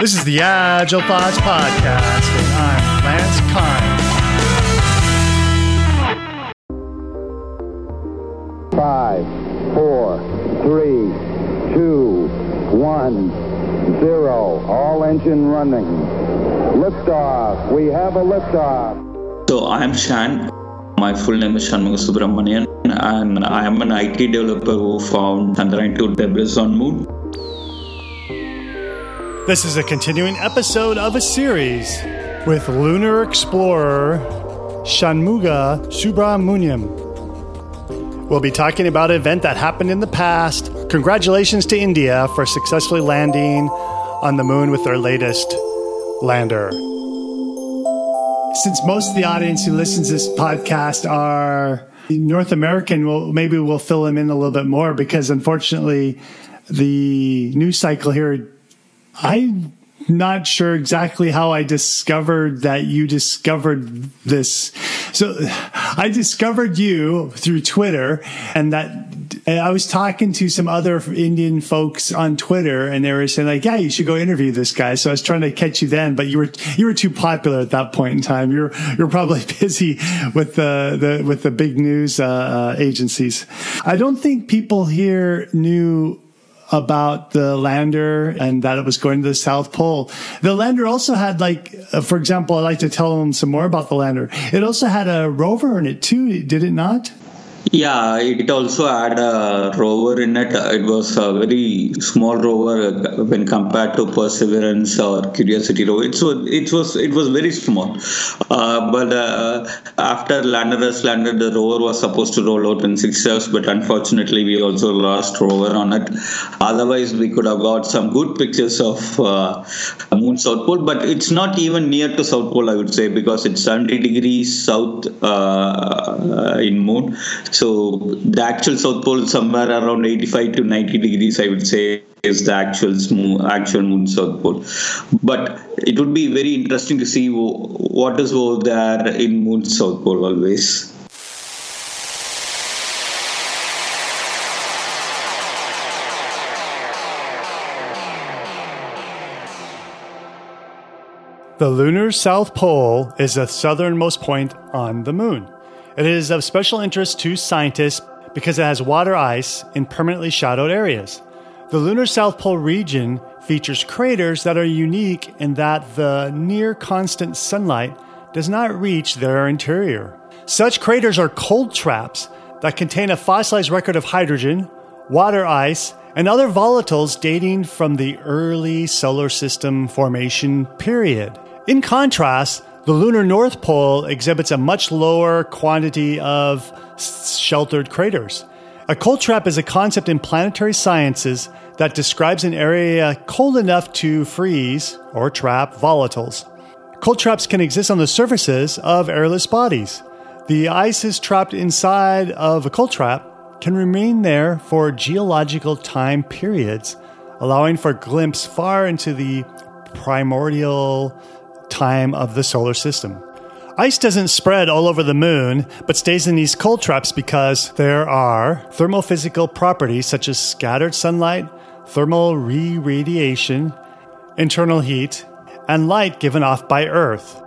This is the Agile Thoughts Podcast, and I'm Lance Kind. Five, four, three, two, one, zero. All engine running. Liftoff. We have a liftoff. So I'm Shan. My full name is Shanmuga Subramanian, and I am an IT developer who found Chandrayaan 2 debris on Moon. This is a continuing episode of a series with lunar explorer Shanmuga Subramanian. We'll be talking about an event that happened in the past. Congratulations to India for successfully landing on the moon with their latest lander. Since most of the audience who listens to this podcast are North American, well, maybe we'll fill them in a little bit more because unfortunately, the news cycle here I'm not sure exactly how I discovered that you discovered this. So I discovered you through Twitter and that I was talking to some other Indian folks on Twitter and they were saying like, yeah, you should go interview this guy. So I was trying to catch you then, but you were, you were too popular at that point in time. You're, you're probably busy with the, the, with the big news, uh, uh, agencies. I don't think people here knew about the lander and that it was going to the South Pole. The lander also had like, uh, for example, I'd like to tell them some more about the lander. It also had a rover in it too, did it not? Yeah, it also had a rover in it. It was a very small rover when compared to Perseverance or Curiosity rover. It was it was it was very small. Uh, but uh, after lander has landed, the rover was supposed to roll out in six years, but unfortunately, we also lost rover on it. Otherwise, we could have got some good pictures of uh, Moon South Pole. But it's not even near to South Pole, I would say, because it's 70 degrees south uh, in Moon. So the actual South Pole somewhere around 85 to 90 degrees, I would say, is the actual actual moon South Pole. But it would be very interesting to see what is over there in moon South Pole always. The lunar South Pole is the southernmost point on the moon. It is of special interest to scientists because it has water ice in permanently shadowed areas. The lunar South Pole region features craters that are unique in that the near constant sunlight does not reach their interior. Such craters are cold traps that contain a fossilized record of hydrogen, water ice, and other volatiles dating from the early solar system formation period. In contrast, the lunar North Pole exhibits a much lower quantity of sheltered craters. A cold trap is a concept in planetary sciences that describes an area cold enough to freeze or trap volatiles. Cold traps can exist on the surfaces of airless bodies. The ice is trapped inside of a cold trap can remain there for geological time periods, allowing for a glimpse far into the primordial time of the solar system. Ice doesn't spread all over the moon, but stays in these cold traps because there are thermophysical properties such as scattered sunlight, thermal re radiation, internal heat, and light given off by Earth.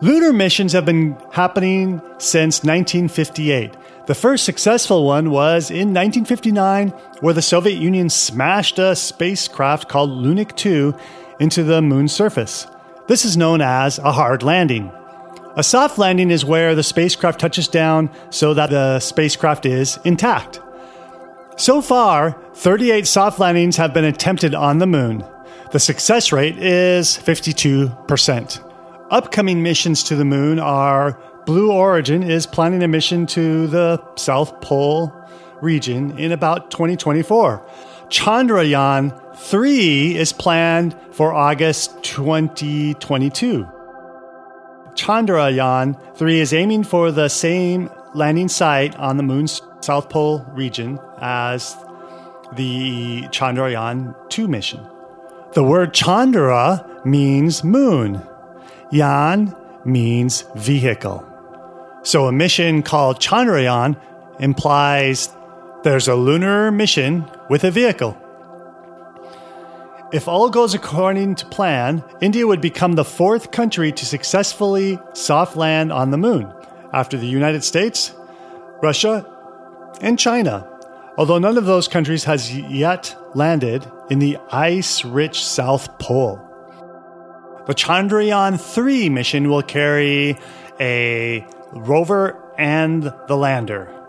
Lunar missions have been happening since 1958. The first successful one was in 1959, where the Soviet Union smashed a spacecraft called Lunik 2 into the moon's surface. This is known as a hard landing. A soft landing is where the spacecraft touches down so that the spacecraft is intact. So far, 38 soft landings have been attempted on the moon. The success rate is 52%. Upcoming missions to the moon are Blue Origin is planning a mission to the South Pole region in about 2024. Chandrayaan 3 is planned for August 2022. Chandrayaan 3 is aiming for the same landing site on the moon's South Pole region as the Chandrayaan 2 mission. The word Chandra means moon. Yan means vehicle. So a mission called Chandrayaan implies there's a lunar mission with a vehicle. If all goes according to plan, India would become the fourth country to successfully soft land on the moon, after the United States, Russia, and China. Although none of those countries has yet landed in the ice rich South Pole. The Chandrayaan 3 mission will carry a rover and the lander.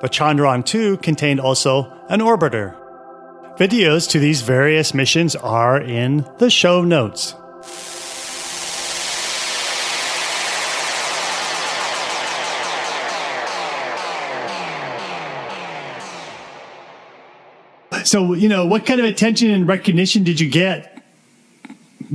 The Chandrayaan 2 contained also an orbiter. Videos to these various missions are in the show notes. So, you know, what kind of attention and recognition did you get?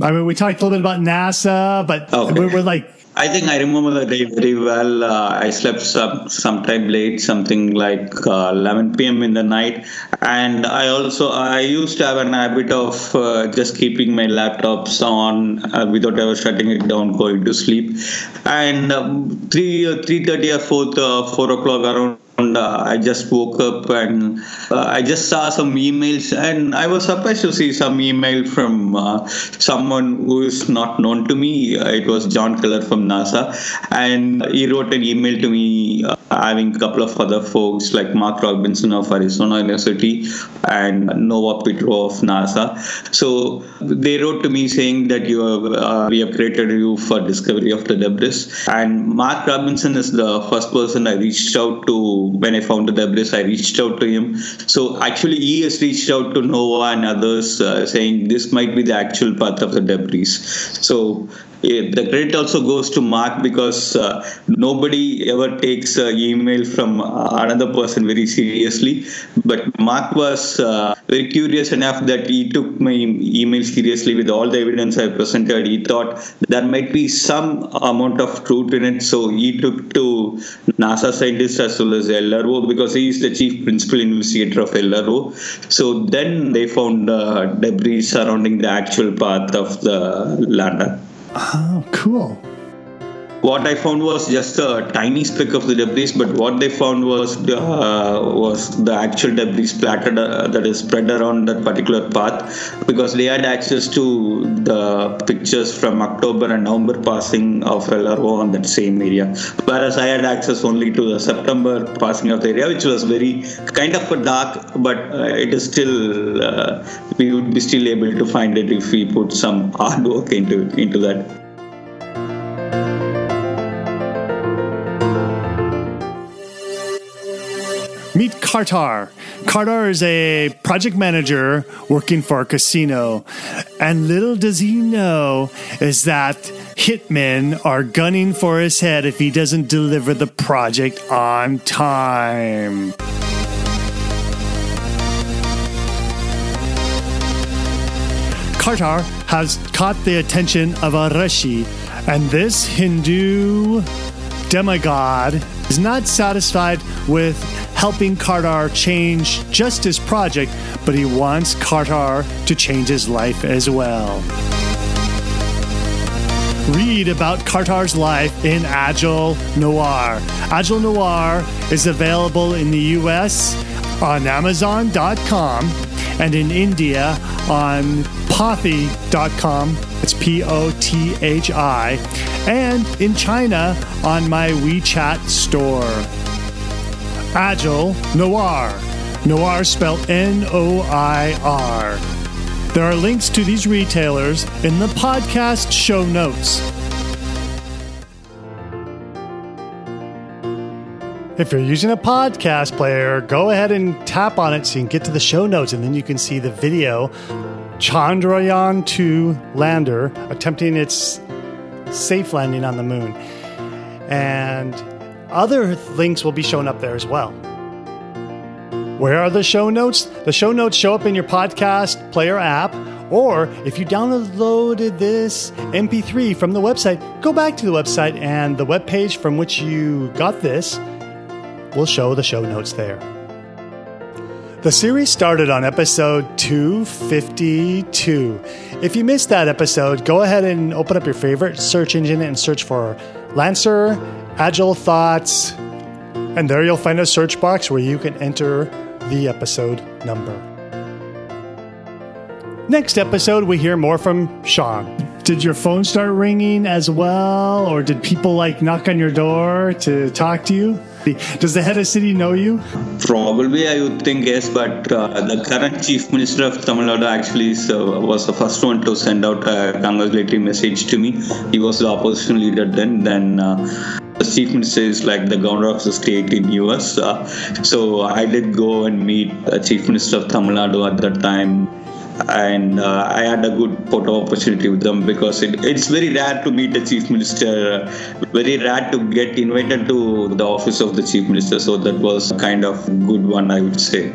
I mean, we talked a little bit about NASA, but Okay. we're, we're like, I think I remember the day very well. Uh, I slept some sometime late, something like uh, 11 p.m. in the night, and I also I used to have an habit of uh, just keeping my laptops on uh, without ever shutting it down, going to sleep. And um, three three thirty or four uh, four o'clock around. Uh, I just woke up and uh, I just saw some emails, and I was surprised to see some email from uh, someone who is not known to me. It was John Keller from NASA, and he wrote an email to me, uh, having a couple of other folks like Mark Robinson of Arizona University and Noah Petro of NASA. So they wrote to me saying that you have, uh, we have created you for discovery of the debris, and Mark Robinson is the first person I reached out to when I found the debris. I reached out to him. So actually, he has reached out to Noah and others, uh, saying this might be the actual path of the debris. So the credit also goes to Mark because uh, nobody ever takes email from uh, another person very seriously. But Mark was uh, very curious enough that he took my email seriously with all the evidence I presented. He thought there might be some amount of truth in it, so he took to NASA scientists as well as LRO because he is the chief principal investigator of LRO. So then they found uh, debris surrounding the actual path of the lander. Oh, cool. What I found was just a tiny speck of the debris, but what they found was uh, was the actual debris splattered uh, that is spread around that particular path, because they had access to the pictures from October and November passing of LRO on that same area, whereas I had access only to the September passing of the area, which was very kind of a dark, but uh, it is still uh, we would be still able to find it if we put some hard work into into that. Kartar. Kartar is a project manager working for a casino. And little does he know is that hitmen are gunning for his head if he doesn't deliver the project on time. Kartar has caught the attention of a Rishi, and this Hindu demigod is not satisfied with helping Kartar change just his project, but he wants Kartar to change his life as well. Read about Kartar's life in Agile Noir. Agile Noir is available in the US on Amazon.com and in India on Pothi.com. It's P O T H I. And in China on my WeChat store. Agile Noir. Noir spelled N O I R. There are links to these retailers in the podcast show notes. If you're using a podcast player, go ahead and tap on it so you can get to the show notes and then you can see the video Chandrayaan 2 lander attempting its safe landing on the moon. And other links will be shown up there as well. Where are the show notes? The show notes show up in your podcast player app, or if you downloaded this MP3 from the website, go back to the website and the web page from which you got this will show the show notes there. The series started on episode 252. If you missed that episode, go ahead and open up your favorite search engine and search for Lancer Agile Thoughts, and there you'll find a search box where you can enter the episode number. Next episode, we hear more from Shan. Did your phone start ringing as well, or did people like knock on your door to talk to you? Does the head of city know you? Probably, I would think yes, but uh, the current chief minister of Tamil Nadu actually uh, was the first one to send out a congratulatory message to me. He was the opposition leader then. Then uh, the chief minister is like the governor of the state in US. Uh, so I did go and meet the chief minister of Tamil Nadu at that time and uh, I had a good photo opportunity with them because it, it's very rare to meet the chief minister, very rare to get invited to the office of the chief minister. So that was kind of good one, I would say.